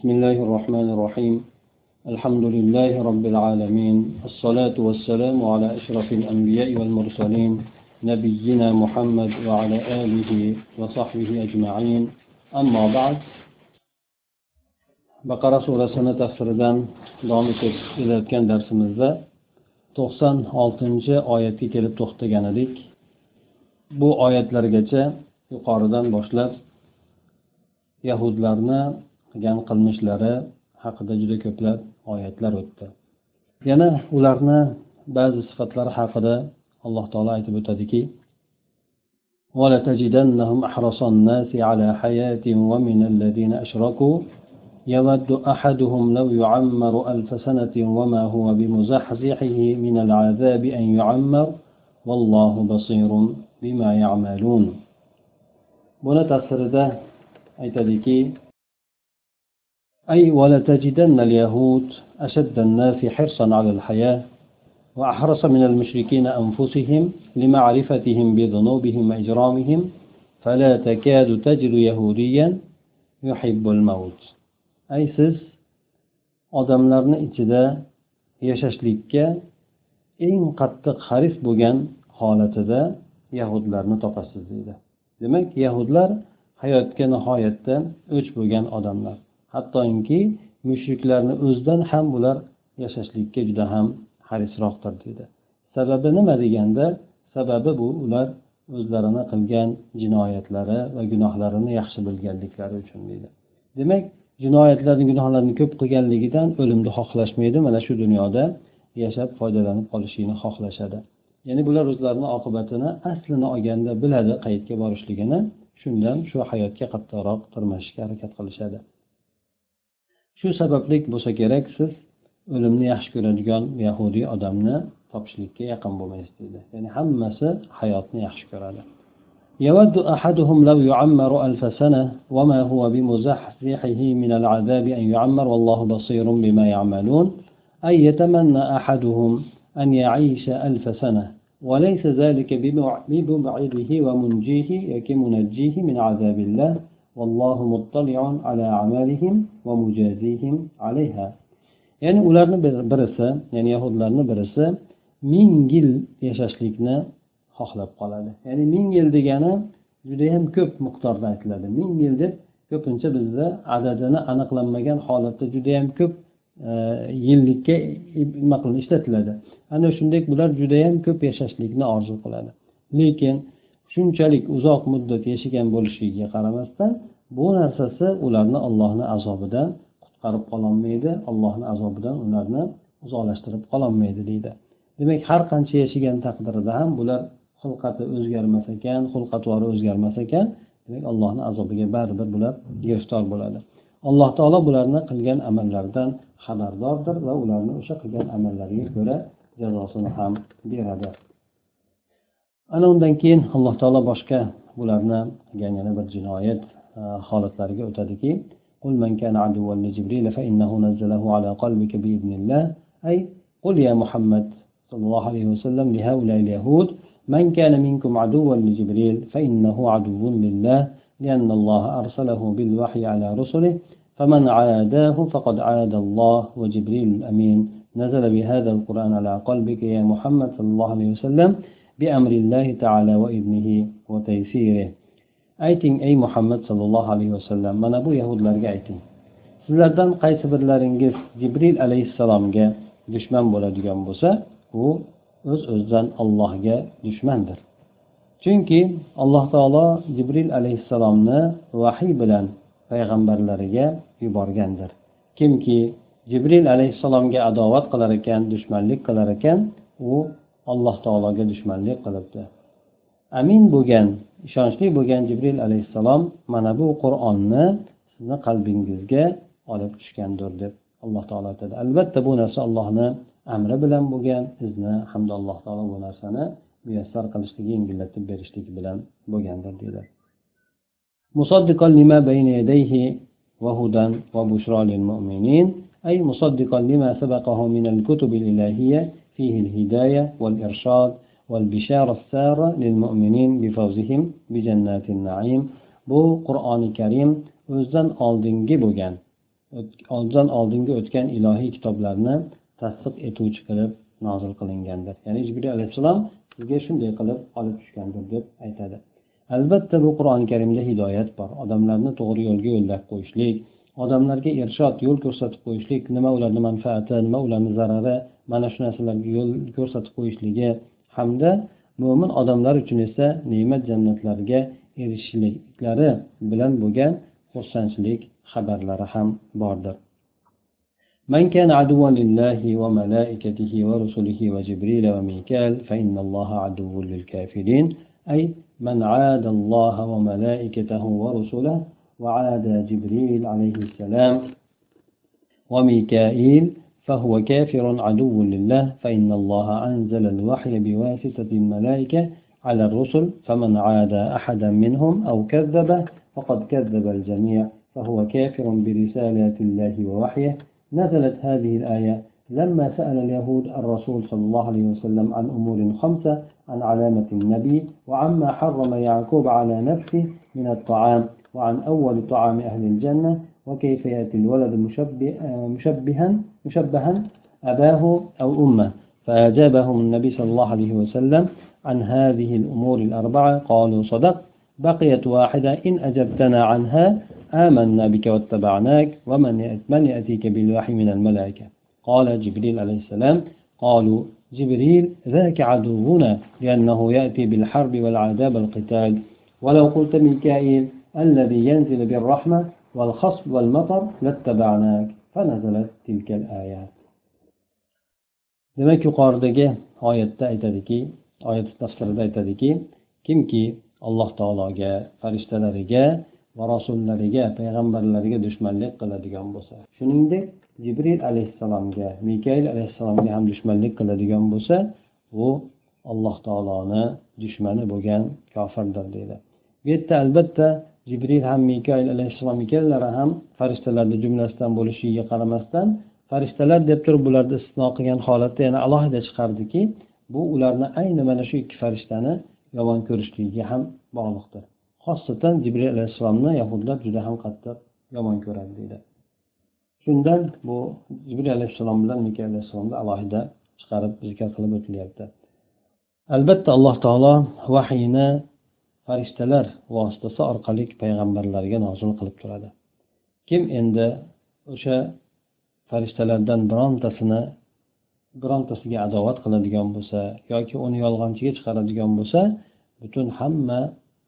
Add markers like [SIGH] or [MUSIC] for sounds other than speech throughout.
بسم الله الرحمن الرحيم الحمد لله رب العالمين الصلاة والسلام على أشرف الأنبياء والمرسلين نبينا محمد وعلى آله وصحبه أجمعين أما بعد baqara surasini tafsiridan davom etib kelayotgan darsimizda to'qson oltinchi oyatga kelib to'xtagan edik bu oyatlargacha yuqoridan boshlab yahudlarni qilgan qilmishlari haqida juda ko'plab oyatlar o'tdi yana ularni ba'zi sifatlari haqida alloh taolo aytib o'tadiki ولتجدنهم أحرص الناس على حياة ومن الذين أشركوا يود أحدهم لو يعمر ألف سنة وما هو بمزحزحه من العذاب أن يعمر والله بصير بما يعملون buni tafsirida aytadiki أي ولتجدن اليهود أشد الناس حرصا على الحياة وأحرص من المشركين أنفسهم لمعرفتهم بذنوبهم وإجرامهم فلا تكاد تجد يهوديا يحب الموت أي siz odamlarni ichida yashashlikka eng qattiq haris bo'lgan holatida yahudlarni topasiz deydi demak yahudlar hayotga nihoyatda o'ch bo'lgan odamlar hattoki mushriklarni o'zidan ham bular yashashlikka juda ham harisroqdir deydi sababi nima deganda sababi bu ular o'zlarini qilgan jinoyatlari va gunohlarini yaxshi bilganliklari uchun deydi demak jinoyatlarni gunohlarni ko'p qilganligidan o'limni xohlashmaydi mana shu dunyoda yashab foydalanib qolishlikni xohlashadi. Ya'ni bular o'zlarini oqibatini aslini olganda biladi qayerga borishligini shundan shu hayotga qattiqroq tirmashishga harakat qilishadi. Shu sababli bo'lsa kerak siz o'limni yaxshi ko'radigan yahudiy odamni topishlikka yaqin bo'lmaysiz deydi ya'ni hammasi hayotni yaxshi ko'radi يود أحدهم لو يعمر ألف سنة وما هو بمزحزحه من العذاب أن يعمر والله بصير بما يعملون أي يتمنى أحدهم أن يعيش ألف سنة وليس ذلك بمبعده ومنجيه كمنجيه من عذاب الله vallohu ala amalihim va mujazihim alayha. Ya'ni ularni birisi ya'ni yahudlarni birisi ming yil yashashlikni xohlab qoladi. Ya'ni ming yil degani judayam ko'p miqdorda aytiladi. Ming yil deb ko'pincha bizda adadini aniqlanmagan holatda judayam ko'p e, yillikka nima qilin ishlatiladi. Ana shunday bular judayam ko'p yashashlikni orzu qiladi. Lekin shunchalik uzoq muddat yashagan bo'lishligiga qaramasdan bu narsasi ularni allohni azobidan qutqarib qololmaydi allohni azobidan ularni uzoqlashtirib qololmaydi deydi. Demak har qancha yashagan taqdirida ham bular xulqati o'zgarmas ekan xulq atvori o'zgarmas ekan. Demak allohni azobiga baribir bular giriftor bo'ladi. Alloh taolo bularni qilgan amallaridan xabardordir va ularni o'sha qilgan amallariga ko'ra jazosini ham beradi. Ana undan keyin alloh taolo boshqa bularni qilgan yana bir jinoyat holatlariga o'tadiki. قل من كان عدوا لجبريل فإنه نزله على قلبك بإذن الله أي قل يا محمد صلى الله عليه وسلم لهؤلاء اليهود من كان منكم عدوا لجبريل فإنه عدو لله لأن الله أرسله بالوحي على رسله فمن عاداه فقد عاد الله وجبريل الأمين نزل بهذا القرآن على قلبك يا محمد صلى الله عليه وسلم بأمر الله تعالى وإذنه وتيسيره ayting ey muhammad sollallohu alayhi vasallam mana bu yahudlarga ayting sizlardan qaysi birlaringiz jibril alayhissalomga dushman bo'ladigan bo'lsa u o'z o'zidan allohga dushmandir chunki alloh taolo jibril alayhissalomni vahiy bilan payg'ambarlariga yuborgandir kimki jibril alayhissalomga adovat qilar ekan dushmanlik qilar ekan u alloh taologa dushmanlik qilibdi amin bo'lgan ishonchli bo'lgan jibril alayhissalom mana bu qur'onni sizni qalbingizga olib tushgandir deb alloh taolo aytadi albatta bu narsa allohni amri bilan bo'lgan izni hamda alloh taolo bu narsani muyassar qilishligi yengillatib berishligi bilan bo'lgandir deydi مصدقا لما بين يديه وهدى وبشرى للمؤمنين أي مصدقا لما سبقه من الكتب الإلهية فيه الهداية والإرشاد والبشارة السارة للمؤمنين بفوزهم بجنات النعيم bu qur'oni karim o'zidan oldingi bo'lgan oldidan oldingi o'tgan ilohiy kitoblarni tasdiq etuvchi qilib nozil qilingandir ya'ni jibril alayhissalom sizga shunday qilib olib tushgandir deb aytadi albatta bu qur'oni karimda hidoyat bor odamlarni to'g'ri yo'lga yo'llab qo'yishlik odamlarga irshod yo'l ko'rsatib qo'yishlik nima ularni manfaati nima ularni zarari mana shu narsalarga yo'l ko'rsatib qo'yishligi hamda mo'min odamlar uchun esa ne'mat jannatlarga erishishliklari bilan bo'lgan xursandchilik xabarlari ham bordir من كان عدوا لله وملائكته ورسله وجبريل وميكال فإن الله عدو للكافرين أي من عاد الله وملائكته ورسله وعاد جبريل عليه السلام وميكائيل فهو كافر عدو لله فإن الله أنزل الوحي بواسطة الملائكة على الرسل فمن عاد أحدا منهم أو كذبه فقد كذب الجميع. فهو كافر برسالات الله ووحيه. نزلت هذه الآية لما سأل اليهود الرسول صلى الله عليه وسلم عن أمور خمسة عن علامة النبي وعما حرم يعقوب على نفسه من الطعام وعن أول طعام أهل الجنة وكيف يأتي الولد مشبه مشبها مشبها أباه أو أمه؟ فأجابهم النبي صلى الله عليه وسلم عن هذه الأمور الأربعة قالوا صدق بقيت واحدة إن أجبتنا عنها آمنا بك واتبعناك ومن من يأتيك بالوحي من الملائكة؟ قال جبريل عليه السلام قالوا جبريل ذاك عدونا لأنه يأتي بالحرب والعذاب والقتال ولو قلت ميكائيل الذي ينزل بالرحمة والخصب والمطر لاتبعناك فنزلت تلك الآيات demak yuqoridagi oyatda aytadiki oyat tafsirida aytadiki kimki alloh taologa farishtalariga va rasullariga payg'ambarlariga dushmanlik qiladigan bo'lsa shuningdek jibril alayhissalomga mikail alayhissalomga ham dushmanlik qiladigan bo'lsa u alloh taoloni dushmani bo'lgan kofirdir deydi bu yerda albatta jibril ham mikoil alayhissalom ikkalalari ham farishtalarni jumlasidan bo'lishiga qaramasdan farishtalar deb turib bularni istisno qilgan holatda yana alohida chiqardiki bu ularni ayni mana shu ikki farishtani yomon ko'rishligiga ham bog'liqdir. Xosatan jibril alayhissalomni yahudlar juda ham qattiq yomon ko'radi deydi. Shundan bu jibril alayhissalom bilan mikoil alayhissalomni alohida chiqarib zikr qilib o'tilyapti. Albatta alloh taolo vahiyni farishtalar vositasi orqali payg'ambarlarga nozil qilib turadi. Kim endi o'sha farishtalardan birontasini birontasiga adovat qiladigan bo'lsa yoki uni yolg'onchiga chiqaradigan bo'lsa butun hamma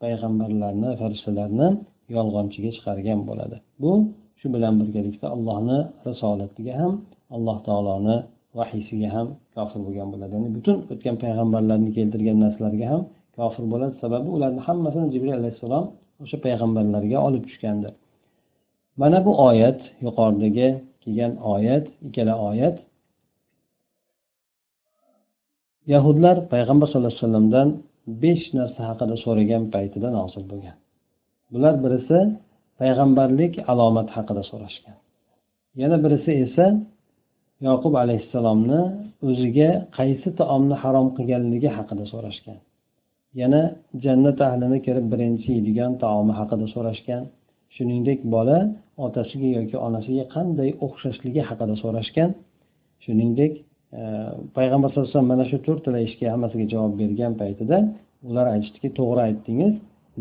payg'ambarlarni farishtalarni yolg'onchiga chiqargan bo'ladi. Bu shu bilan birgalikda allohni risolatiga ham alloh taoloni vahiysiga ham kofir bo'lgan bo'ladi. Ya'ni butun o'tgan payg'ambarlarni keltirgan narsalarga ham kofir bo'ladi. Sababi ularni hammasini jibril alayhissalom o'sha payg'ambarlarga olib tushgandi. Mana bu oyat yuqoridagi kelgan oyat ikkala oyat. Yahudlar payg'ambar sallallohu alayhi vasallamdan besh narsa haqida so'ragan paytida nozil bo'lgan. Bular birisi payg'ambarlik alomati haqida so'rashgan. Yana birisi esa yoqub alayhissalomni o'ziga qaysi taomni harom qilganligi haqida so'rashgan. Yana jannat ahlini kirib birinchi yeydigan taomi haqida so'rashgan. Shuningdek bola otasiga yoki onasiga qanday o'xshashligi haqida so'rashgan. Shuningdek e, payg'ambar sallallohu alayhi vasallam mana shu to'rttala ishga hammasiga javob bergan paytida ular aytishdiki to'g'ri aytdingiz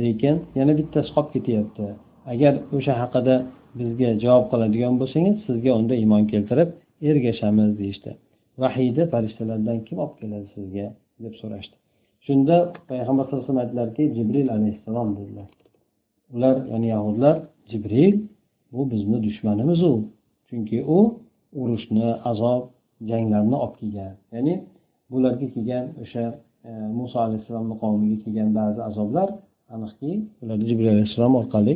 lekin yana bittasi qolib ketyapti. Agar o'sha haqida bizga javob qiladigan bo'lsangiz sizga unda iymon keltirib ergashamiz deyishdi. Vahiyni farishtalardan kim olib keladi sizga? deb so'rashdi. Shunda payg'ambar sallallohu alayhi vasallam aytdilarki jibril alayhissalom dedilar. Ular ya'ni yahudlar jibril bu bizni dushmanimiz u. Chunki u urushni azob janglarni olib kelgan. Ya'ni bularga kelgan o'sha e, muso alayhissalomni qavmiga kelgan ba'zi azoblar aniqki ularni jibril alayhissalom orqali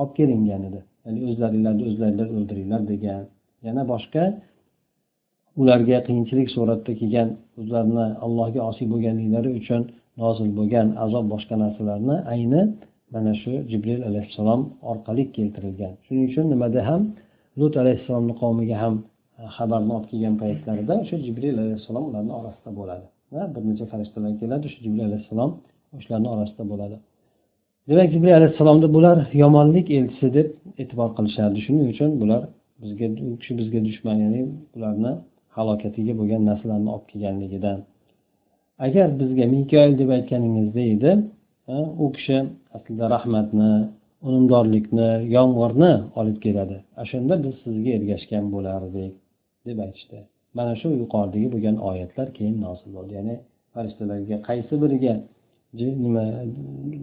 olib kelingan edi. Ya'ni o'zlaringlarni o'zlaringlar o'ldiringlar degan. Yana boshqa ularga qiyinchilik suratda kelgan o'zlarini allohga osiy bo'lganliklari uchun nozil bo'lgan azob boshqa narsalarni ayni mana shu jibril alayhissalom orqali keltirilgan. Shuning uchun nimada ham lut alayhissalomni qavmiga ham e, xabarni olib kelgan paytlarida o'sha jibril alayhissalom ularni orasida bo'ladi. Bir necha farishtalar keladi shu jibril alayhissalom o'shalarni orasida bo'ladi. Demak jibril alayhissalomni bular yomonlik elchisi deb e'tibor qilishardi. Shuning uchun bular bizga u kishi bizga dushman ya'ni ularni halokatiga bo'lgan narsalarni olib kelganligidan. Agar bizga mikoil deb aytganingizda edi u kishi aslida rahmatni unumdorlikni yomg'irni olib keladi. O'shanda biz sizga ergashgan bo'lardik deb aytishdi. Mana shu yuqoridagi bo'lgan oyatlar keyin nozil bo'ldi. Ya'ni farishtalarga qaysi biriga nima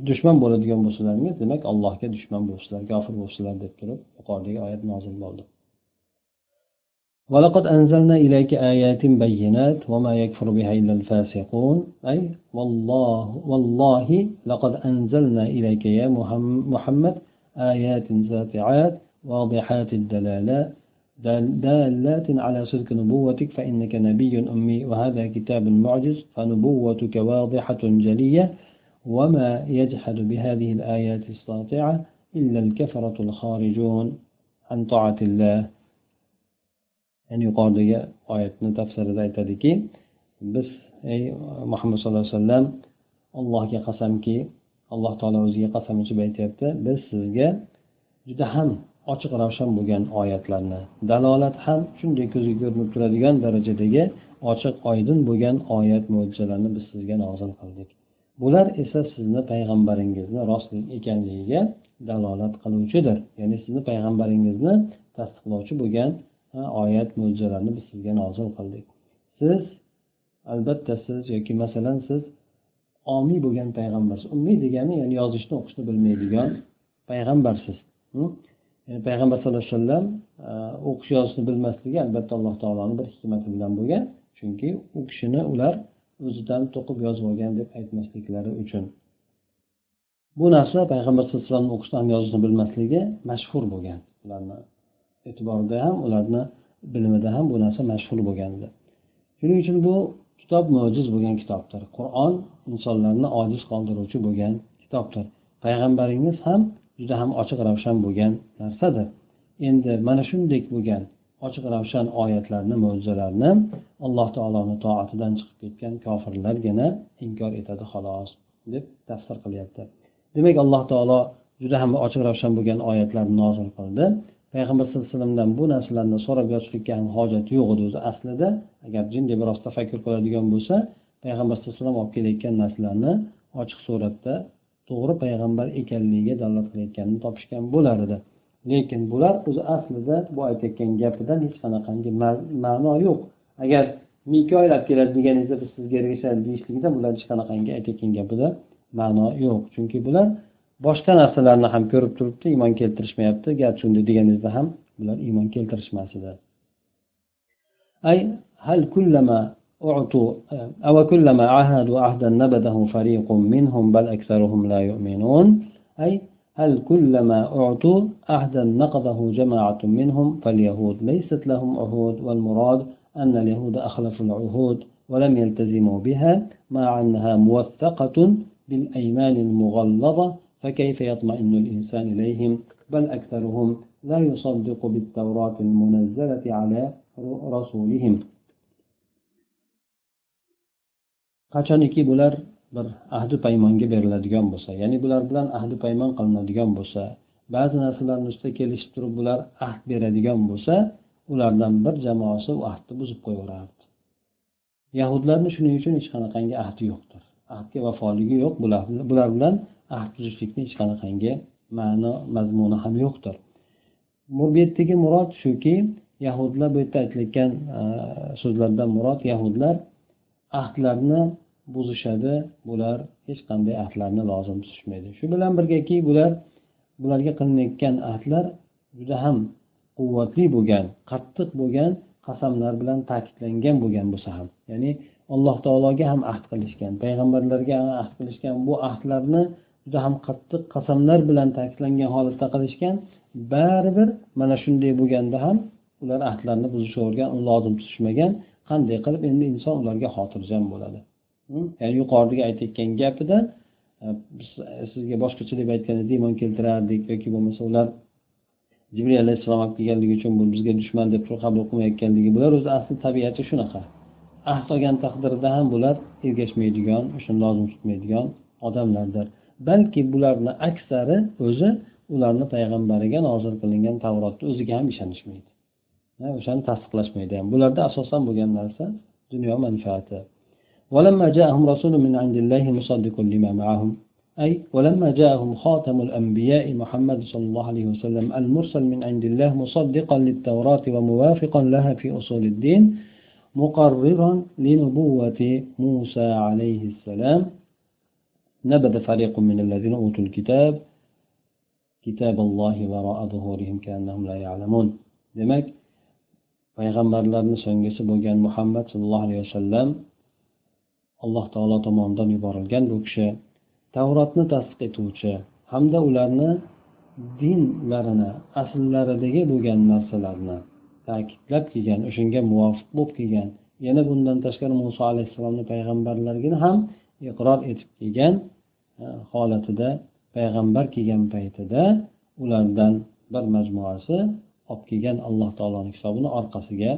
dushman bo'ladigan bo'lsalaringiz demak allohga dushman bo'lsizlar kofir bo'lsizlar deb turib yuqoridagi oyat nozil bo'ldi. ولقد أنزلنا إليك آيات بينات وما يكفر بها إلا الفاسقون. أي والله والله لقد أنزلنا إليك يا محمد آيات ساطعات واضحات الدلالة دالات على صدق نبوتك فإنك نبي أمي وهذا كتاب معجز فنبوتك واضحة جلية وما يجحد بهذه الآيات الساطعة إلا الكفرة الخارجون عن طاعة الله. Ya'ni yuqoridagi oyatni tafsirida aytadiki biz ey muhammad sallallohu alayhi vasallam allohga qasamki alloh taolo o'ziga qasam ichib aytyapti biz sizga juda ham ochiq ravshan bo'lgan oyatlarni dalolat ham shunday ko'zga ko'rinib turadigan darajadagi ochiq oydin bo'lgan oyat mo'jizalarni biz sizga nozil qildik. Bular esa sizni payg'ambaringizni rostlik ekanligiga dalolat qiluvchidir ya'ni sizni payg'ambaringizni tasdiqlovchi bo'lgan oyat mo'jizalarni biz sizga nozil qildik. Siz albatta siz yoki masalan siz omiy bo'lgan payg'ambarsiz. Ummiy degani ya'ni yozishni o'qishni bilmaydigan payg'ambarsiz. Ya'ni payg'ambar sallallohu alayhi vasallam e, o'qish yozishni bilmasligi albatta alloh taoloni bir hikmati bilan bo'lgan. Chunki u kishini ular o'zidan to'qib yozib olgan deb aytmasliklari uchun. Bu narsa payg'ambar sallallohu alayhi vasallam o'qishni ham yozishni bilmasligi mashhur bo'lgan. Ularni e'tiborida ham ularni bilimida ham bu narsa mashhur bo'lgandi. Shuning uchun bu kitob mo'jiz bo'lgan kitobdir. Qur'on insonlarni ojiz qoldiruvchi bo'lgan kitobdir. Payg'ambaringiz ham juda ham ochiq ravshan bo'lgan narsadir. Endi mana shunday bo'lgan ochiq ravshan oyatlarni mo'jizalarni alloh taoloni toatidan chiqib ketgan kofirlargina inkor etadi xolos deb tafsir qilyapti. Demak alloh taolo juda ham ochiq ravshan bo'lgan oyatlarni nozil qildi. Payg'ambar sallallohu alayhi vasallamdan bu narsalarni so'rab yozishlikka ham hojat yo'q edi o'zi aslida. Agar jinday biroz tafakkur qiladigan bo'lsa payg'ambar sallallohu alayhi vasallam olib kelayotgan narsalarni ochiq suratda to'g'ri payg'ambar ekanligiga dalolat qilayotganini topishgan bo'lar edi. Lekin bular o'zi aslida bu aytayotgan gapidan hech qanaqangi ma'no yo'q. Agar mikoil olib keladi deganingizda biz sizga ergashadi deyishligida bular hech qanaqangi aytayotgan gapida ma'no yo'q. Chunki bular boshqa narsalarni ham ko'rib turibdi iymon keltirishmayapti. Garchi unday deganingizda ham bular iymon keltirishmas edi أي هل كلما أعطوا أو كلما عاهدوا عهدا نبذه فريق منهم بل أكثرهم لا يؤمنون أي هل كلما أعطوا عهدا نقضه جماعة منهم فاليهود ليست لهم عهود والمراد أن اليهود أخلفوا العهود ولم يلتزموا بها مع أنها موثقة بالأيمان المغلظة فكيف يطمئن الإنسان إليهم بل أكثرهم لا يصدق بالتوراة المنزلة على رسولهم qachoniki bular bir ahdi paymonga beriladigan bo'lsa ya'ni bular bilan ahdi paymon qilinadigan bo'lsa ba'zi narsalarni ustida kelishib turib bular ahd beradigan bo'lsa ulardan bir jamoasi u ahdni buzib qo'yaverardi yahudlarni shuning uchun hech qanaqangi ahdi yo'qdir ahdga vafoligi yo'q bular bular bilan ahd hech qanaqangi ma'no mazmuni ham yo'qdir. Bu yerdagi murod shuki yahudlar bu yerda aytilayotgan e, so'zlardan murod yahudlar ahdlarni buzishadi. Bular hech qanday ahdlarni lozim tutishmaydi. Shu bilan birgaki bular bularga qilinayotgan ahdlar juda ham quvvatli bo'lgan qattiq bo'lgan qasamlar bilan ta'kidlangan bo'lgan bo'lsa ham. Ya'ni alloh taologa ham ahd qilishgan payg'ambarlarga ham ahd qilishgan bu ahdlarni juda ham qattiq qasamlar bilan ta'kidlangan holatda qilishgan. Baribir mana shunday bo'lganda ham ular ahdlarini buzishavergan uni lozim tutishmagan. Qanday qilib endi inson ularga xotirjam bo'ladi? Ya'ni yuqoridagi aytayotgan gapida e, biz e, sizga boshqacha deb aytganda demon keltirardik yoki bo'lmasa ular jibril alayhissalom olib kelganligi uchun bu bizga dushman deb qabul qilmayotganligi bular o'zi asli tabiati shunaqa. Ahd olgan taqdirda ham bular ergashmaydigan o'shani lozim tutmaydigan odamlardir. balki bularni aksari o'zi ularni payg'ambariga nozil qilingan tavrotni o'ziga ham ishonishmaydi o'shani tasdiqlashmaydi ham bularda asosan bo'lgan narsa dunyo manfaati ولما جاءهم رسول من عند الله مصدق لما معهم أي ولما جاءهم خاتم الأنبياء محمد صلى الله عليه وسلم المرسل من عند الله مصدقا للتوراة وموافقا لها في أصول الدين مقررا لنبوة موسى عليه السلام نبذ فريق من الذين أوتوا الكتاب كتاب الله وراء ظهورهم كأنهم لا يعلمون demak payg'ambarlarni so'nggisi bo'lgan muhammad sallallohu alayhi vasallam alloh taolo tomonidan yuborilgan bu kishi tavrotni tasdiq etuvchi hamda ularni dinlarini asllaridagi bo'lgan narsalarni ta'kidlab kelgan o'shanga muvofiq bo'lib kelgan yana bundan tashqari muso alayhissalomni payg'ambarlargini ham iqror etib kelgan e, holatida payg'ambar kelgan paytida ulardan bir majmuasi olib kelgan alloh taoloni kitobini orqasiga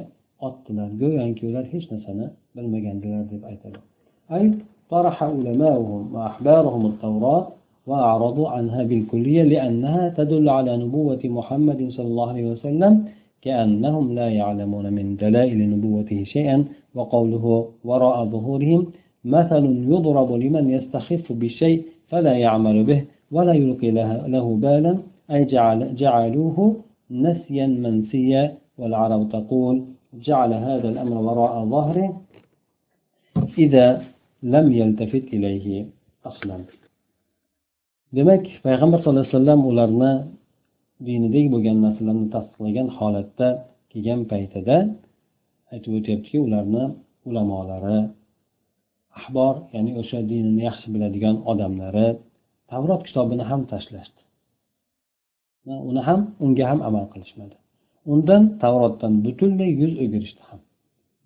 otdilar go'yoki ular hech narsani bilmagandilar deb aytadi أي طرح علماؤهم وأحبارهم التوراة وأعرضوا عنها بالكلية لأنها تدل على نبوة محمد صلى الله عليه وسلم كأنهم لا يعلمون من دلائل نبوته شيئا وقوله وراء ظهورهم مثل يضرب لمن يستخف بالشيء فلا يعمل به ولا يلقي له بالا أي جعل جعلوه نسيا منسيا والعرب تقول جعل هذا الأمر وراء ظهره إذا لم يلتفت إليه أصلا demak payg'ambar sallallohu alayhi vasallam ularni dinidagi bo'lgan narsalarni tasdiqlagan holatda kelgan paytida aytib o'tyaptiki ularni ulamolari ahbor ya'ni o'sha dinini yaxshi biladigan odamlari tavrot kitobini ham tashlashdi. Uni ham unga ham amal qilishmadi. Undan tavrotdan butunlay yuz o'girishdi ham.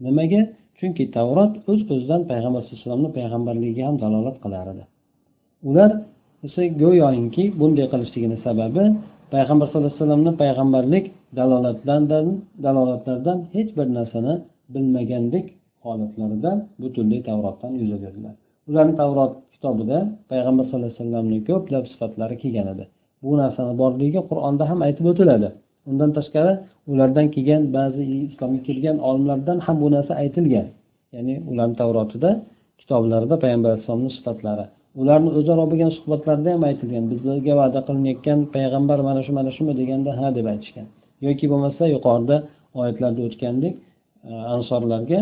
Nimaga? Chunki tavrot o'z o'zidan payg'ambar sallallohu alayhi vasallamni payg'ambarligiga ham dalolat qilar edi. Ular esa go'yoki bunday qilishligini sababi payg'ambar sallallohu alayhi vasallamni payg'ambarlik dalolatlardan dalolatlardan hech bir narsani bilmagandek holatlarida butunlay tavrotdan yuz o'girdilar. Ularni tavrot kitobida payg'ambar sallallohu alayhi vasallamni ko'plab sifatlari kelgan edi. Bu narsani borligi qur'onda ham aytib o'tiladi. Undan tashqari ulardan kelgan ba'zi islomga kelgan olimlardan ham bu narsa aytilgan. Ya'ni ularni tavrotida kitoblarida payg'ambar alayhissalomni sifatlari. Ularni o'zaro bo'lgan suhbatlarida ham aytilgan bizlarga va'da qilinayotgan payg'ambar mana shu mana shumi deganda ha deb aytishgan. Yoki bo'lmasa yuqorida oyatlarda o'tgandek ansorlarga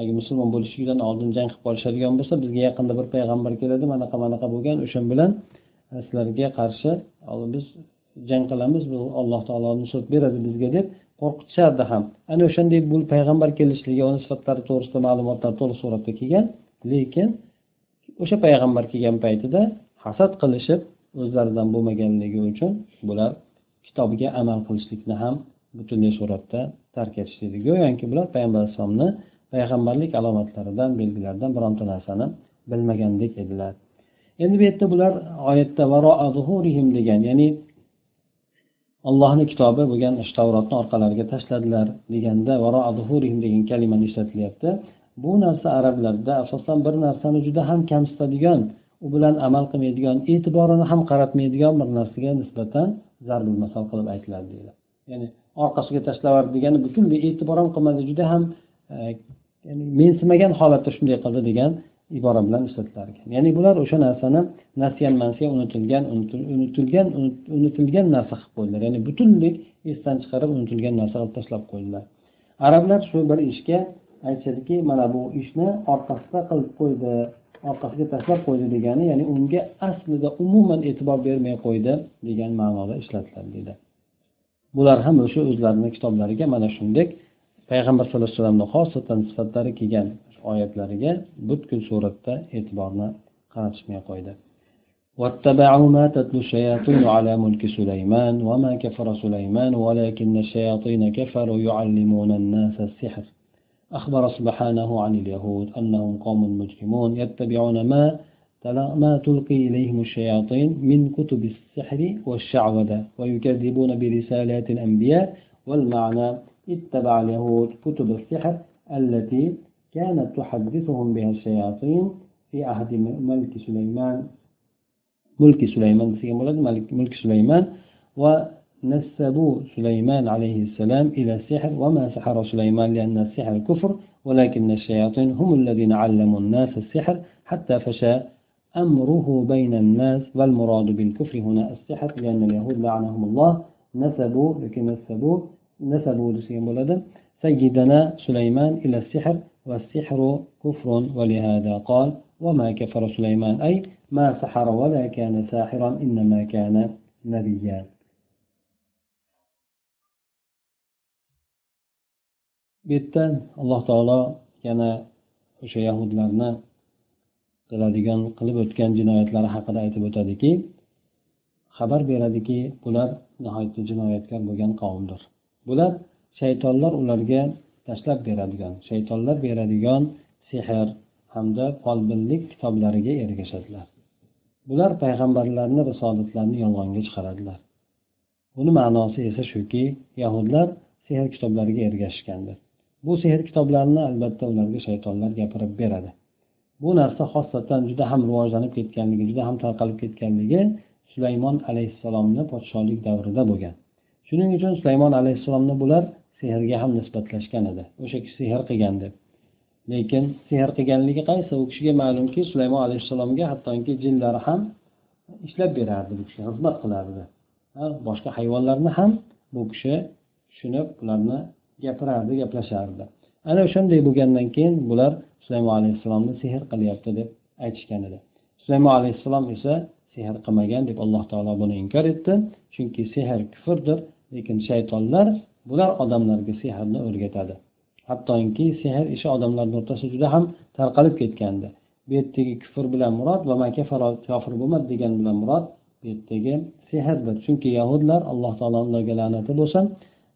agar musulmon bo'lishligidan oldin jang qilib qolishadigan bo'lsa bizga yaqinda bir payg'ambar keladi. Manaqa manaqa bo'lgan o'sha bilan e, sizlarga qarshi biz jang qilamiz bu alloh taoloni so'z beradi bizga deb qo'rqitishardi ham. Ana o'shanday bu payg'ambar kelishligi uni sifatlari to'g'risida ma'lumotlar to'liq suratda kelgan lekin o'sha payg'ambar kelgan paytida hasad qilishib o'zlaridan bo'lmaganligi uchun bular kitobiga amal qilishlikni ham butunlay suratda tark etishdi. Go'yoki bular payg'ambar alayhissalomni payg'ambarlik alomatlaridan belgilaridan bironta narsani bilmagandek edilar. Endi bu yerda bular oyatda degan ya'ni allohni kitobi bo'lgan tavrotni orqalariga tashladilar deganda degan kalimani ishlatilyapti. Bu narsa arablarda asosan bir narsani juda ham kamsitadigan u bilan amal qilmaydigan e'tiborini ham qaratmaydigan bir narsaga nisbatan zarbul masal qilib aytiladi deyiladi. Ya'ni orqasiga tashlab yubordi degani butunlay e'tibor ham qilmadi juda ham mensimagan holatda shunday qildi degan ibora bilan ishlatilar ekan. Ya'ni bular o'sha narsani nasiyan mansiya unutilgan unutilgan unutilgan narsa qilib qo'ydilar. Ya'ni butunlay esdan chiqarib unutilgan narsa qilib tashlab qo'ydilar. Arablar shu bir ishga aytishadiki mana bu ishni orqasida qilib qo'ydi orqasiga tashlab qo'ydi degani ya'ni unga aslida umuman e'tibor bermay qo'ydi degan ma'noda ishlatiladi deydi. Bular ham o'sha o'zlarini kitoblariga mana shunday payg'ambar sallallohu alayhi vasallamni xosatan sifatlari kelgan oyatlariga butkul suratda e'tiborni qaratishmay qo'ydi. واتبعوا ما تتلو الشياطين على ملك سليمان وما كفر سليمان ولكن الشياطين كفروا يعلمون الناس السحر أخبر سبحانه عن اليهود أنهم قوم مجرمون يتبعون ما ما تلقي إليهم الشياطين من كتب السحر والشعوذة ويكذبون برسالات الأنبياء والمعنى اتبع اليهود كتب السحر التي كانت تحدثهم بها الشياطين في عهد ملك سليمان ملك سليمان في ملك ملك سليمان و نسبوا سليمان عليه السلام إلى السحر وما سحر سليمان لأن السحر كفر ولكن الشياطين هم الذين علموا الناس السحر حتى فشى أمره بين الناس والمراد بالكفر هنا السحر لأن اليهود لعنهم الله نسبوا لكن نسبوا نسبوا سيدنا سليمان إلى السحر والسحر كفر ولهذا قال وما كفر سليمان أي ما سحر ولا كان ساحرا إنما كان نبيا bu yerda alloh taolo yana o'sha yahudlarni qiladigan qilib o'tgan jinoyatlari haqida aytib o'tadiki xabar beradiki bular nihoyatda jinoyatkor bo'lgan qavmdir Bular shaytonlar ularga tashlab beradigan shaytonlar beradigan sehr hamda folbinlik kitoblariga ergashadilar. Bular payg'ambarlarni risolatlarini yolg'onga chiqaradilar. Buni ma'nosi esa shuki yahudlar sehr kitoblariga ergashishgandir. Bu sehr kitoblarini albatta ularga shaytonlar gapirib beradi. Bu narsa xosatan juda ham rivojlanib ketganligi juda ham tarqalib ketganligi sulaymon alayhissalomni podshohlik davrida bo'lgan. Shuning uchun sulaymon alayhissalomni bular sehrga ham nisbatlashgan edi. O'sha kishi sehr qilgan deb. Lekin sehr qilganligi qaysi? U kishiga ma'lumki sulaymon alayhissalomga hattoki jinlar ham ishlab berardi bu kishiga xizmat qilardi. Boshqa hayvonlarni ham bu kishi tushunib ularni gapirardi gaplashardi. Ana o'shanday bo'lgandan keyin bular sulaymon alayhissalomni sehr qilyapti deb aytishgan edi. Sulaymon alayhissalom esa sehr qilmagan deb alloh taolo buni inkor etdi. Chunki sehr kufrdir lekin shaytonlar bular odamlarga sehrni o'rgatadi. Hattoki sehr ishi odamlarni o'rtasida juda ham tarqalib ketgandi. Bu yerdagi kufr bilan murod va kofir bo'lmadi degan bilan murod bu yerdagi sehrdir. Chunki yahudlar alloh taoloni ularga la'nati bo'lsin.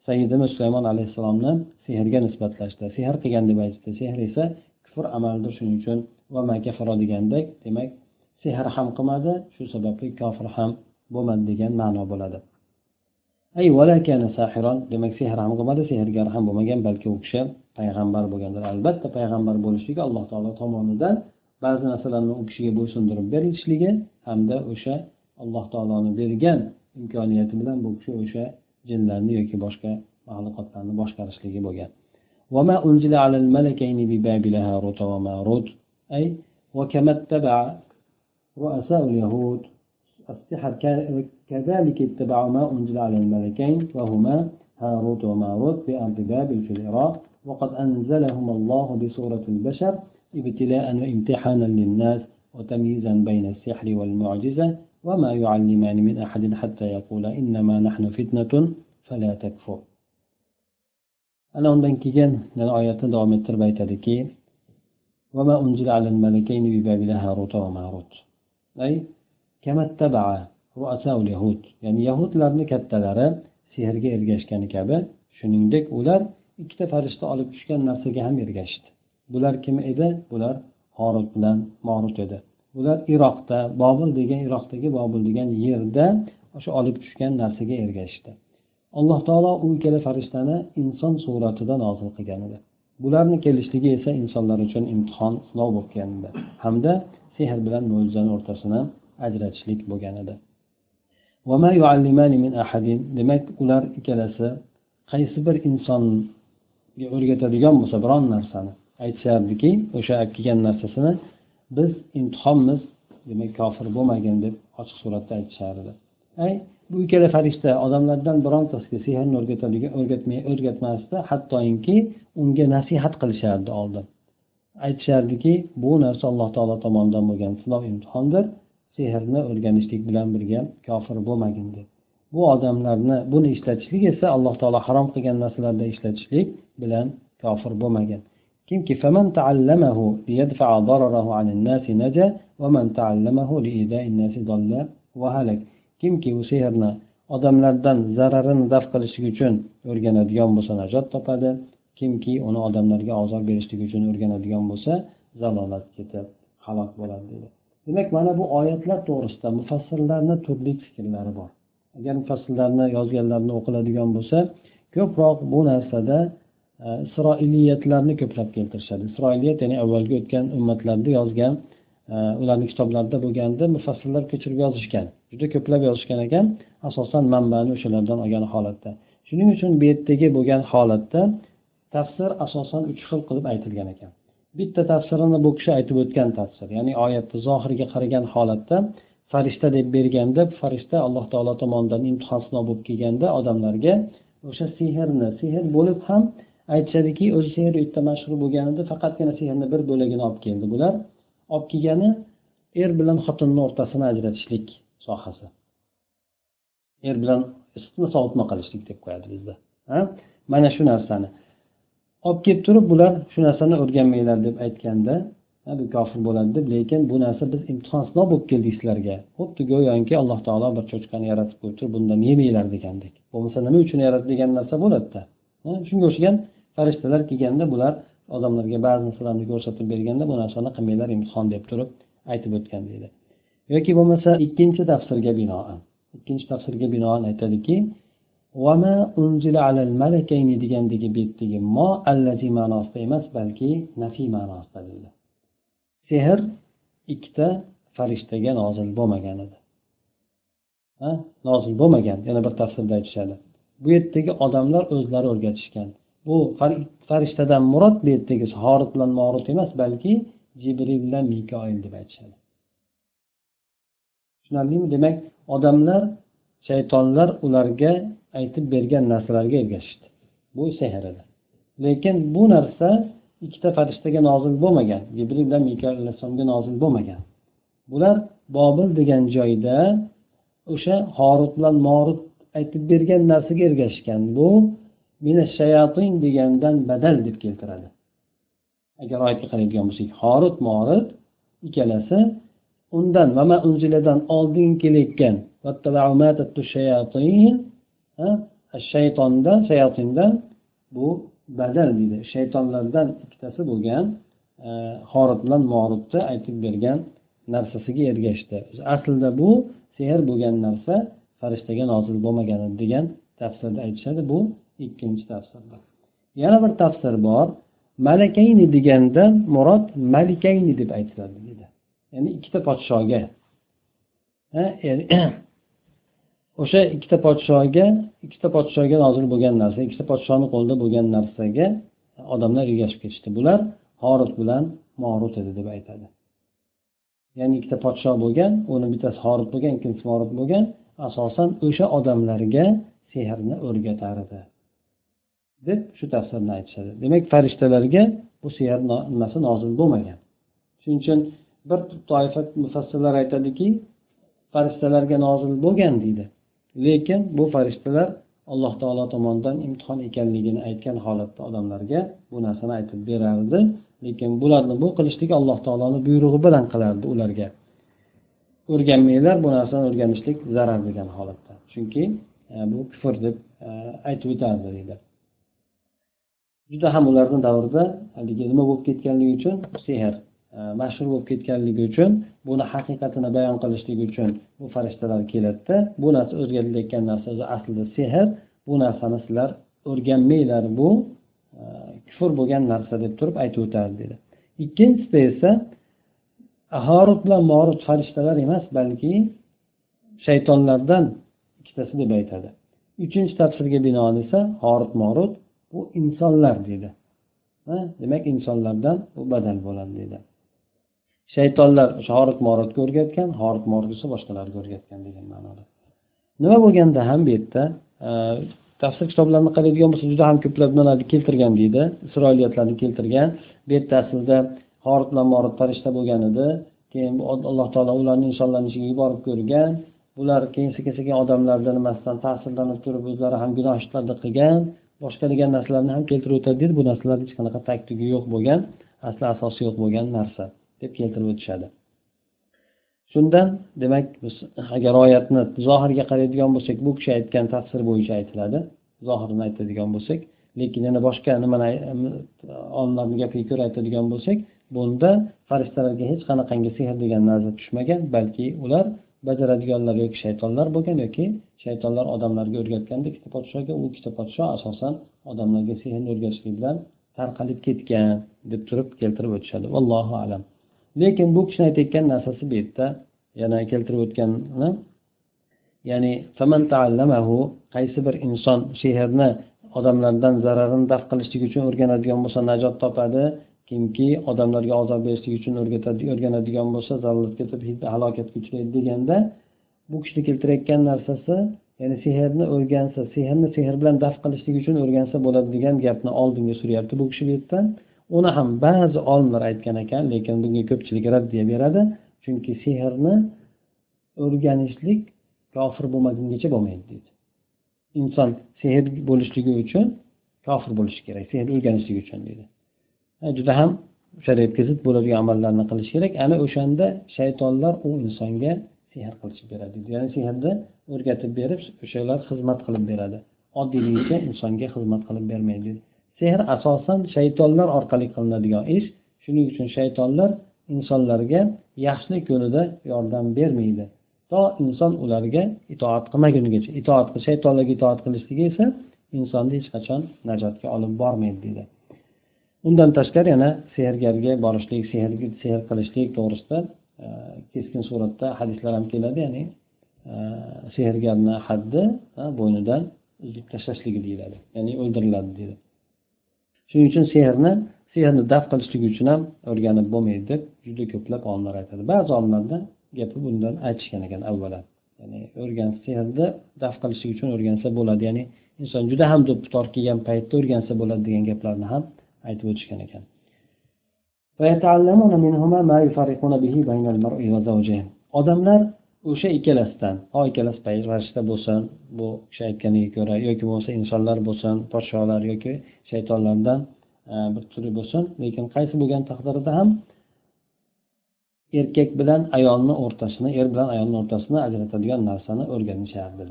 Sayyidimiz sulaymon alayhissalomni sehrga nisbatlashdi. Sehr qilgan deb aytishdi sehr esa kufr amaldir shuning uchun va makafaro degandek demak sehr ham qilmadi shu sababli kofir ham bo'lmadi degan ma'no bo'ladi. ay demak sehr ham qilmadi sehrgar ham bo'lmagan balki u kishi payg'ambar bo'lgandir albatta payg'ambar bo'lishligi alloh taolo tomonidan ba'zi narsalarni u kishiga bo'ysundirib berilishligi hamda o'sha alloh taoloni bergan imkoniyati bilan bu kishi o'sha jinlarni yoki boshqa maxluqotlarni boshqarishligi bo'lgan وما أنزل على الملكين ببابل هاروت وماروت أي وكما اتبع رؤساء اليهود السحر كذلك اتبعوا ما أنزل على الملكين وهما هاروت وماروت أرض بابل في العراق. وقد أنزلهم الله بصورة البشر ابتلاء وامتحانا للناس وتمييزا بين السحر والمعجزة وما يعلمان من أحد حتى يقول إنما نحن فتنة فلا تكفر. ana undan keyin yana oyatni davom ettirib aytadiki ya'ni yahudlarni kattalari sehrga ergashgani kabi shuningdek ular ikkita farishta olib tushgan narsaga ham ergashdi. Bular kim edi? Bular horut bilan morut edi. Ular iroqda bobil degan iroqdagi bobil degan yerda o'sha olib tushgan narsaga ergashishdi alloh taolo u ikkala farishtani inson suratida nozil qilgan edi. Bularni kelishligi esa insonlar uchun imtihon sinov bo'lib edi hamda sehr bilan mo'jizani o'rtasini ajratishlik bo'lgan edi. Demak ular ikkalasi qaysi bir insonga o'rgatadigan bo'lsa biron narsani. Aytishardiki o'sha olib kelgan narsasini biz imtihonmiz demak kofir bo'lmagin deb ochiq suratda aytishardi. Ay bu ikkala farishta odamlardan birontasiga sehrni o'rgatadigan o'rgatmay o'rgatmasdi hattoki unga nasihat qilishardi oldin. Aytishardiki bu narsa alloh taolo tomonidan bo'lgan sinov imtihondir. Sehrni o'rganishlik bilan birga kofir bo'lmagin deb. Bu odamlarni buni ishlatishlik esa alloh taolo harom qilgan narsalarda ishlatishlik bilan kofir bo'lmagan kimki faman ta'allamahu liyadfa'a dararahu 'anil nasi naja va man ta'allamahu li'ida'i nasi dalla va halak. Kimki bu sehrni odamlardan zararini daf qilishlik uchun o'rganadigan bo'lsa najot topadi. Kimki uni odamlarga ozor berishlik uchun o'rganadigan bo'lsa zalolat ketib halok bo'ladi deydi demak mana bu oyatlar to'g'risida mufassirlarni turli fikrlari bor. Agar mufassirlarni yozganlarini o'qiladigan bo'lsa ko'proq bu narsada e, isroiliyatlarni ko'plab keltirishadi. Isroiliyat ya'ni avvalgi o'tgan ummatlarda yozgan e, ularni kitoblarida bo'lganda mufassirlar ko'chirib yozishgan juda ko'plab yozishgan ekan asosan manbani o'shalardan olgan holatda. Shuning uchun bu yerdagi bo'lgan holatda tafsir asosan uch xil qilib aytilgan ekan. Bitta tafsirini bu kishi aytib o'tgan tafsir. Ya'ni oyatni zohiriga qaragan holatda farishta deb berganda farishta alloh taolo tomonidan imtihon sinov bo'lib kelganda odamlarga o'sha sehrni sehr bo'lib ham aytishadiki o'zi sehr u yerda mashhur bo'lganida faqatgina sehrni bir bo'lagini olib keldi. Bular olib kelgani er bilan xotinni o'rtasini ajratishlik sohasi. Er bilan isitma sovutma qilishlik deb qo'yadi bizda mana shu narsani. Olib kelib turib bular shu narsani o'rganmanglar deb aytganda bu kofir bo'ladi deb lekin bu narsa biz imtihon sinov bo'lib keldik sizlarga. Xuddi go'yoki alloh taolo bir cho'chqani yaratib qo'yib turib bundan yemanglar degandek. Bo'lmasa nima uchun yaratdi degan narsa bo'ladida? Shunga o'xshagan farishtalar kelganda bular odamlarga ba'zi narsalarni ko'rsatib berganda bu narsani qilmanglar imtihon deb turib aytib o'tgan deydi. Yoki bo'lmasa ikkinchi tafsirga binoan. Ikkinchi tafsirga binoan aytadiki degandagi betdagi mo allazi ma'nosida emas balki nafiy ma'nosida deydi sehr ikkita farishtaga nozil bo'lmagan edi nozil bo'lmagan yana bir tafsirda aytishadi bu yerdagi odamlar o'zlari o'rgatishgan bu farishtadan murod bu yerdagi horit bilan morut emas balki jibril bilan mikoil deb aytishadi tushunarlimi demak odamlar shaytonlar ularga aytib bergan narsalarga ergashishdi. Bu sehr edi lekin bu narsa ikkita farishtaga nozil bo'lmagan jibril bilan mikoil alayhissalomga nozil bo'lmagan. Bular bobil degan joyda o'sha horut bilan morut aytib bergan narsaga ergashgan bu shayatin degandan badal deb keltiradi. Agar oyatga qaraydigan bo'lsak horut morut ikkalasi undan unziladan oldin kelayotgan. Shaytondan shayotindan bu badal deydi. Shaytonlardan ikkitasi bo'lgan e, horib bilan morutni aytib bergan narsasiga ergashdi. Aslida bu sehr bo'lgan narsa farishtaga nozil bo'lmagan degan tafsirda aytishadi. Bu ikkinchi tafsirda. Yana bir tafsir bor. Malakayni deganda murod malikayni deb aytiladi deydi ya'ni ikkita podshoga. Er- [CLEARS THROAT] o'sha ikkita podshoga ikkita podshoga nozil bo'lgan narsa ikkita podshoni qo'lida bo'lgan narsaga odamlar ergashib ketishdi. Bular horut bilan morut edi deb aytadi. Ya'ni ikkita podsho bo'lgan uni bittasi horut bo'lgan ikkinchisi morut bo'lgan asosan o'sha odamlarga sehrni o'rgatar edi deb shu tafsirni aytishadi. Demak farishtalarga bu sehr nimasi nozil bo'lmagan. Shuning uchun bir toifa mufassirlar aytadiki farishtalarga nozil bo'lgan deydi. Lekin bu farishtalar alloh taolo tomonidan imtihon ekanligini aytgan holatda odamlarga bu narsani aytib berardi. Lekin bularni bu qilishlik alloh taoloni buyrug'i bilan qilardi ularga. O'rganmanglar bu narsani o'rganishlik zarar degan holatda. Chunki e, bu kufr deb e, aytib o'tardi deydi. Juda ham ularni davrida haligi nima bo'lib ketganligi uchun sehr E, mashhur bo'lib ketganligi uchun buni haqiqatini bayon qilishlik uchun bu farishtalar keladida. Bu narsa o'rgatilayotgan narsa o'zi aslida sehr. Bu narsani sizlar o'rganmanglar bu e, kufr bo'lgan narsa deb turib aytib o'tadi dedi. Ikkinchisida esa harut bilan morut farishtalar emas balki shaytonlardan ikkitasi deb aytadi. Uchinchi tafsirga binoan esa horut morut bu insonlar deydi demak insonlardan bu badal bo'ladi deydi shaytonlar o'sha horit morotga o'rgatgan horit morgisi esa boshqalarga o'rgatgan degan ma'noda. Nima bo'lganda ham bu yerda e, tafsir kitoblarini qaraydigan bo'lsa juda ham ko'plab nimalarni keltirgan deydi. Isroiliyatlarni keltirgan. Bu yerda aslida horit bilan morut farishta bo'lgan edi. Keyin alloh taolo ularni insonlarni ichiga yuborib ko'rgan. Bular keyin sekin sekin odamlarni nimasidan ta'sirlanib turib o'zlari ham gunoh ishlarni qilgan boshqa degan narsalarni ham keltirib o'tadi deydi. Bu narsalar hech qanaqa tagtugi yo'q bo'lgan asli asosi yo'q bo'lgan narsa. Deb keltirib o'tishadi. Shundan demak biz agar oyatni zohirga qaraydigan bo'lsak bu kishi aytgan tafsir bo'yicha aytiladi. Zohirini aytadigan bo'lsak lekin yana boshqa nimani olimlarni gapiga ko'ra aytadigan bo'lsak bunda farishtalarga hech qanaqangi sehr degan narsa tushmagan balki ular bajaradiganlar yoki shaytonlar bo'lgan yoki shaytonlar odamlarga o'rgatganda ikkita podshoga u ikkita podsho asosan odamlarga sehrni o'rgatishlik bilan tarqalib ketgan deb turib keltirib o'tishadi. Vallohu alam. Lekin bu kishini aytayotgan narsasi bu yerda yana keltirib o'tgan ya'ni qaysi bir inson sehrni odamlardan zararini daf qilishlik uchun o'rganadigan bo'lsa najot topadi kimki odamlarga azob berishlik uchun o'rganadigan bo'lsa zallatga halokatga uchraydi deganda bu kishini keltirayotgan narsasi ya'ni sehrni o'rgansa sehrni sehr bilan daf qilishlik uchun o'rgansa bo'ladi degan gapni oldinga suryapti bu kishi bu yerda. Uni ham ba'zi olimlar aytgan ekan lekin bunga ko'pchilik raddiya beradi chunki sehrni o'rganishlik kofir bo'lmagungacha bo'lmaydi deydi. Inson sehr bo'lishligi uchun kofir bo'lishi kerak sehr o'rganishlik uchun deydi. Juda ham shariatga zid bo'ladigan amallarni qilish kerak. Ana o'shanda shaytonlar u insonga sehr qilishib beradi ya'ni sehrni o'rgatib berib o'shalar xizmat qilib beradi. Oddiyligicha insonga xizmat qilib bermaydi deydi. Sehr asosan shaytonlar orqali qilinadigan ish. Shuning uchun shaytonlar insonlarga yaxshilik yo'lida yordam bermaydi. To inson ularga itoat qilmagunigacha itoat shaytonlarga itoat qilishligi esa insonni hech qachon najotga olib bormaydi deydi undan tashqari yana sehrgarga borishlik sehr sehr qilishlik to'g'risida e, keskin suratda hadislar ham keladi ya'ni e, sehrgarni haddi e, bo'ynidan uzib tashlashligi deyiladi ya'ni o'ldiriladi deydi shuning uchun sehrni sehrni daf qilishlik uchun ham o'rganib bo'lmaydi deb juda ko'plab olimlar aytadi. Ba'zi olimlarni gapi bundan aytishgan ekan avvalan ya'ni o'rgan sehrni daf qilishlik uchun o'rgansa bo'ladi. Ya'ni inson juda ham tor kelgan paytda o'rgansa bo'ladi degan gaplarni ham aytib o'tishgan ekan. Odamlar o'sha ikkalasidan ho ikkalasi farishta bo'lsin bu kishi aytganiga ko'ra yoki bo'lmasa insonlar bo'lsin podsholar yoki shaytonlardan e, bir turi bo'lsin lekin qaysi bo'lgan taqdirida ham erkak bilan ayolni o'rtasini er bilan ayolni o'rtasini ajratadigan narsani o'rganishardi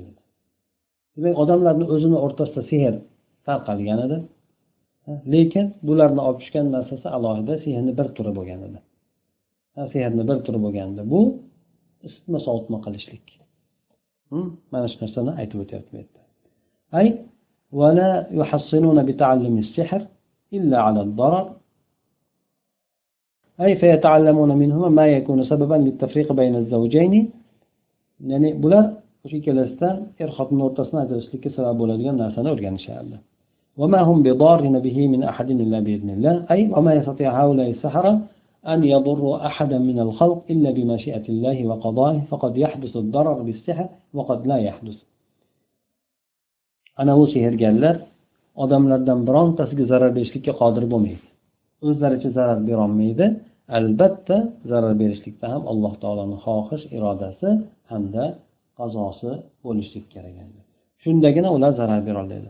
demak odamlarni o'zini o'rtasida sehr tarqalgan edi e, lekin bularni olib tushgan narsasi alohida sehrni bir turi bo'lgan edi. Sehrni bir turi bo'lgandi bu isitma sovutma qilishlik mana shu narsani aytib o'tyapti bu yerda أي ولا يحصنون بتعلم السحر إلا على الضرر أي فيتعلمون منهما ما يكون سببا للتفريق بين الزوجين ya'ni bular o'sha ikkalasidan er xotinni o'rtasini ajrashishlikka sabab bo'ladigan narsani o'rganishardi وما هم بضارين به من أحد إلا بإذن الله أي وما يستطيع هؤلاء السحرة أن يضروا أحدا من الخلق إلا بمشيئة الله وقضائه فقد يحدث الضرر بالسحر وقد لا يحدث ana u sehrgarlar odamlardan birontasiga zarar berishlikka qodir bo'lmaydi o'zlaricha zarar berolmaydi albatta zarar berishlikda ham alloh taoloni xohish irodasi hamda qazosi bo'lishligi kerak shundagina ular zarar beroladi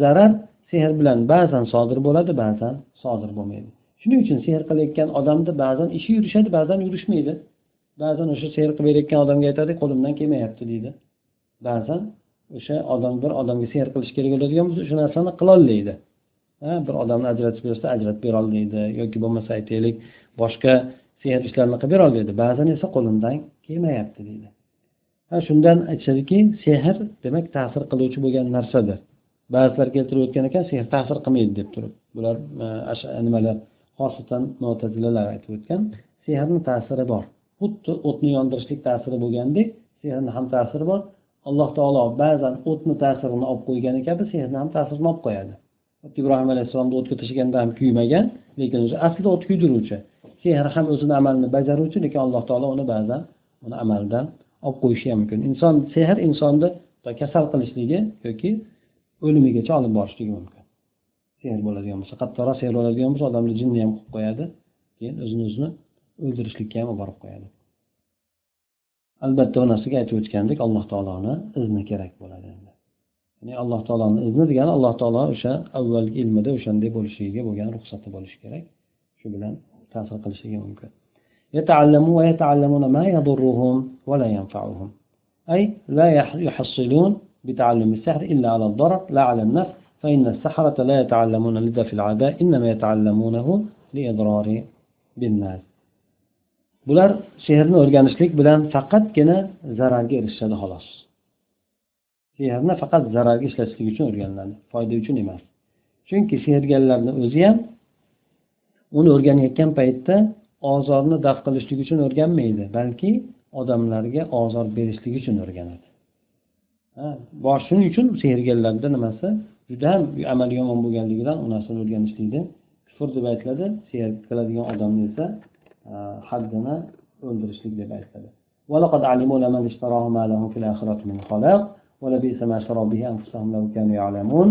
zarar sehr bilan ba'zan sodir bo'ladi ba'zan sodir bo'lmaydi Shuning uchun sehr qilayotgan odamni ba'zan ishi yurishadi ba'zan yurishmaydi. Ba'zan o'sha sehr qilib berayotgan odamga aytadi qo'limdan kelmayapti deydi. Ba'zan o'sha odam bir odamga sehr qilish kerak bo'ladigan bo'lsa o'sha narsani qilolmaydi ha bir odamni ajratib bersa ajratib berolmaydi yoki bo'lmasa aytaylik boshqa sehr ishlarni qilib berolmaydi ba'zan esa qo'limdan kelmayapti deydi. Ha shundan aytishadiki sehr demak ta'sir qiluvchi bo'lgan narsadir. Ba'zilar keltirib o'tgan ekan sehr ta'sir qilmaydi deb turib. Bular e, nimalar xosatan mo'tazilalar aytib o'tgan sehrni ta'siri bor. Xuddi o'tni yondirishlik ta'siri bo'lgandek sehrni ham ta'siri bor. Alloh taolo ba'zan o'tni ta'sirini olib qo'ygani kabi sehrni ham ta'sirini olib qo'yadi. Ibrohim alayhissalomni o'tga tashlaganda ham kuymagan lekin o'zi aslida o't kuydiruvchi. Sehr ham o'zini amalini bajaruvchi lekin alloh taolo uni ba'zan uni amalidan olib qo'yishi ham mumkin. Inson sehr insonni kasal qilishligi yoki o'limigacha olib borishligi mumkin. sehr bo'ladigan bo'lsa qattiqroq sehr bo'ladigan bo'lsa odamni jinni ham qilib qo'yadi keyin o'zini o'zini o'ldirishlikka ham olib borib qo'yadi albatta bu narsaga aytib o'tgandek alloh taoloni izni kerak bo'ladi ya'ni alloh taoloni izni degani alloh taolo o'sha avvalgi ilmida o'shanday bo'lishligiga bo'lgan ruxsati bo'lishi kerak shu bilan ta'sir qilishligi mumkin يتعلمون ويتعلمون ما يضرهم ولا ينفعهم أي لا يحصلون بتعلم السحر إلا على الضرر لا على النفع فإن السحرة لا يتعلمون لذة في العداء إنما يتعلمونه لإضرار بالناس bular sehrni o'rganishlik bilan faqatgina zararga erishishadi xolos sehrni faqat zararga ishlatishlik uchun o'rganiladi foyda uchun emas chunki sehrgarlarni o'zi ham uni o'rganayotgan paytda ozorni daf qilishlik uchun o'rganmaydi balki odamlarga ozor berishlik uchun o'rganadi bosh shuning uchun sehrgarlarni nimasi juda ham amali yomon bo'lganligidan u narsani o'rganishlikni kufr deb aytiladi sehr qiladigan odamni esa haddini o'ldirishlik deb aytiladi ولقد علموا لمن اشتراه ما له في الآخرة من خلاق ولبئس ما شروا به أنفسهم لو كانوا يعلمون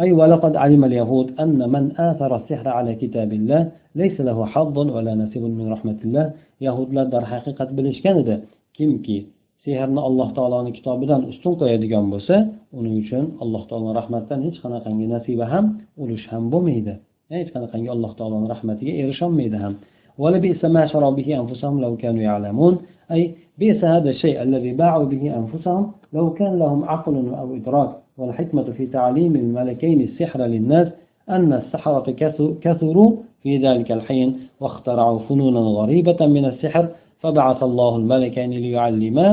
أي ولقد علم اليهود أن من آثر السحر على كتاب الله ليس له حظ ولا نصيب من رحمة الله يهود لا در حقيقة bilishgan edi kimki sehrni alloh taoloni kitobidan ustun qo'yadigan bo'lsa uning uchun alloh taolo rahmatdan hech qanaqangi nasiba ham ulush ham bo'lmaydi hech qanaqangi alloh taoloni rahmatiga erisholmaydi ham أي أن السحرة كثروا في ذلك الحين واخترعوا فنونا غريبة من السحر فبعث الله الملكين ليعلما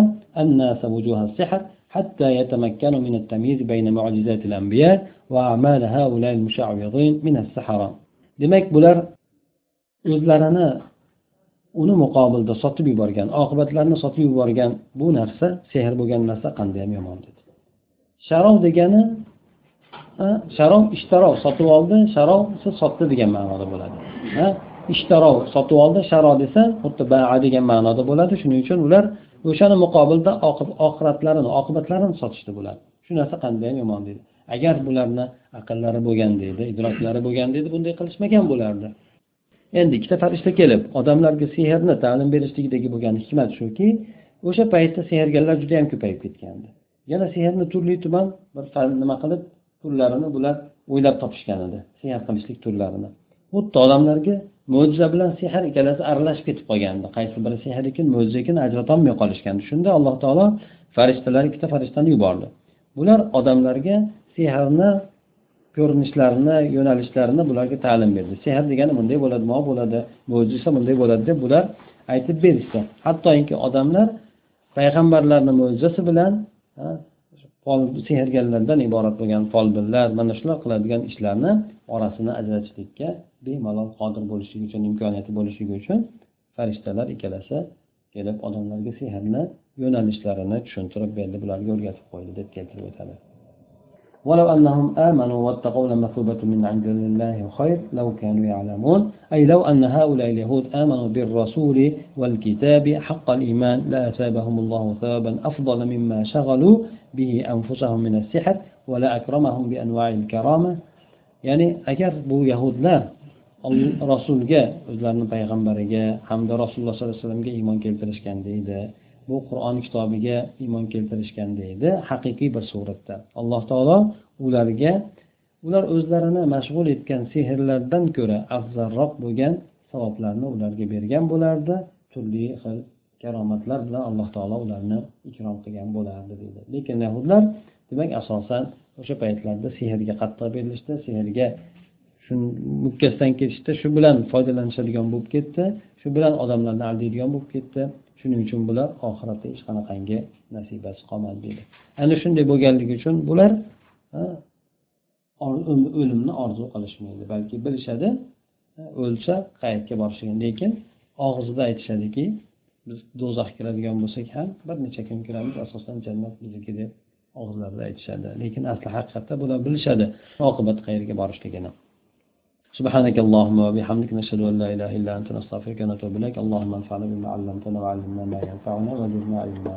الناس وجوه السحر حتى يتمكنوا من التمييز بين معجزات الأنبياء وأعمال هؤلاء المشعوذين من السحرة demak bular o'zlarini uni muqobilda sotib yuborgan oqibatlarini sotib yuborgan bu narsa sehr bo'lgan narsa qandayyam yomon dedi sharov degani sharov ishtarov sotib oldi sharov sotdi degan ma'noda bo'ladi Ishtarov sotib oldi sharo desa xuddi baa degan ma'noda bo'ladi. Shuning uchun ular o'shani muqobilda oxiratlarini oqibatlarini sotishdi bular. Shu narsa qandayyam yomon deydi. Agar bularni aqllari bo'lganda edi idroklari bo'lganda edi bunday qilishmagan bo'lardi. Endi ikkita farishta kelib odamlarga sehrni ta'lim berishlikdagi bo'lgan hikmat shuki o'sha paytda sehrgarlar juda yam ko'payib ketgandi. Yana sehrni turli tuman bir nima qilib turlarini bular o'ylab topishgan edi. Sehr qilishlik turlarini. Xuddi odamlarga mo'jiza bilan sehr ikkalasi aralashib ketib qolgandi. Qaysi biri sehr ekan mo'jiza ekan ajratolmay qolishgandi. Shunda alloh taolo farishtalar ikkita farishtani yubordi. Bular odamlarga sehrni ko'rinishlarini yo'nalishlarini bularga ta'lim berdi. Sehr degani bunday bo'ladi mo bo'ladi mo'jiza bunday bo'ladi deb bular aytib berishdi. Hattoki odamlar payg'ambarlarni mo'jizasi bilan sehrgarlardan iborat bo'lgan folbinlar mana shular qiladigan ishlarni orasini ajratishlikka bemalol qodir bo'lishligi uchun imkoniyati bo'lishligi uchun farishtalar ikkalasi kelib odamlarga sehrni yo'nalishlarini tushuntirib berdi bularga o'rgatib qo'ydi deb keltirib o'tadi ولو أنهم آمنوا واتقوا لمثوبة من عند الله خير لو كانوا يعلمون أي لو أن هؤلاء اليهود آمنوا بالرسول والكتاب حق الإيمان لأثابهم الله ثوابا أفضل مما شغلوا به أنفسهم من السحر ولا أكرمهم بأنواع الكرامة ya'ni agar bu yahudlar rasulga o'zlarini payg'ambariga hamda rasululloh sollallohu alayhi vasallamga iymon keltirishganda edi bu qur'on kitobiga iymon keltirishganda edi haqiqiy bir suratda. Alloh taolo ularga ular o'zlarini mashg'ul etgan sehrlardan ko'ra afzalroq bo'lgan savoblarni ularga bergan bo'lardi turli xil karomatlar bilan alloh taolo ularni ikrom qilgan bo'lardi deydi. Lekin yahudlar demak asosan o'sha paytlarda sehrga qattiq berilishdi sehrga shu mukkasidan ketishdi shu bilan foydalanishadigan bo'lib ketdi. Shu bilan odamlarni aldaydigan bo'lib ketdi. Shuning uchun bular oxiratda hech qanaqangi nasibasi qolmadi deydi ana shunday bo'lganligi uchun bular o'limni orzu qilishmaydi balki bilishadi o'lsa qayerga borishligini lekin og'zida aytishadiki biz do'zaxga kiradigan bo'lsak ham bir necha kun kiramiz asosan jannat bizniki deb og'izlarida aytishadi lekin asli haqiqatda bular bilishadi oqibat qayerga borishligini سبحانك اللهم وبحمدك نشهد أن لا إله إلا أنت نستغفرك ونتوب إليك اللهم انفعنا بما علمتنا وعلمنا ما ينفعنا وزدنا علما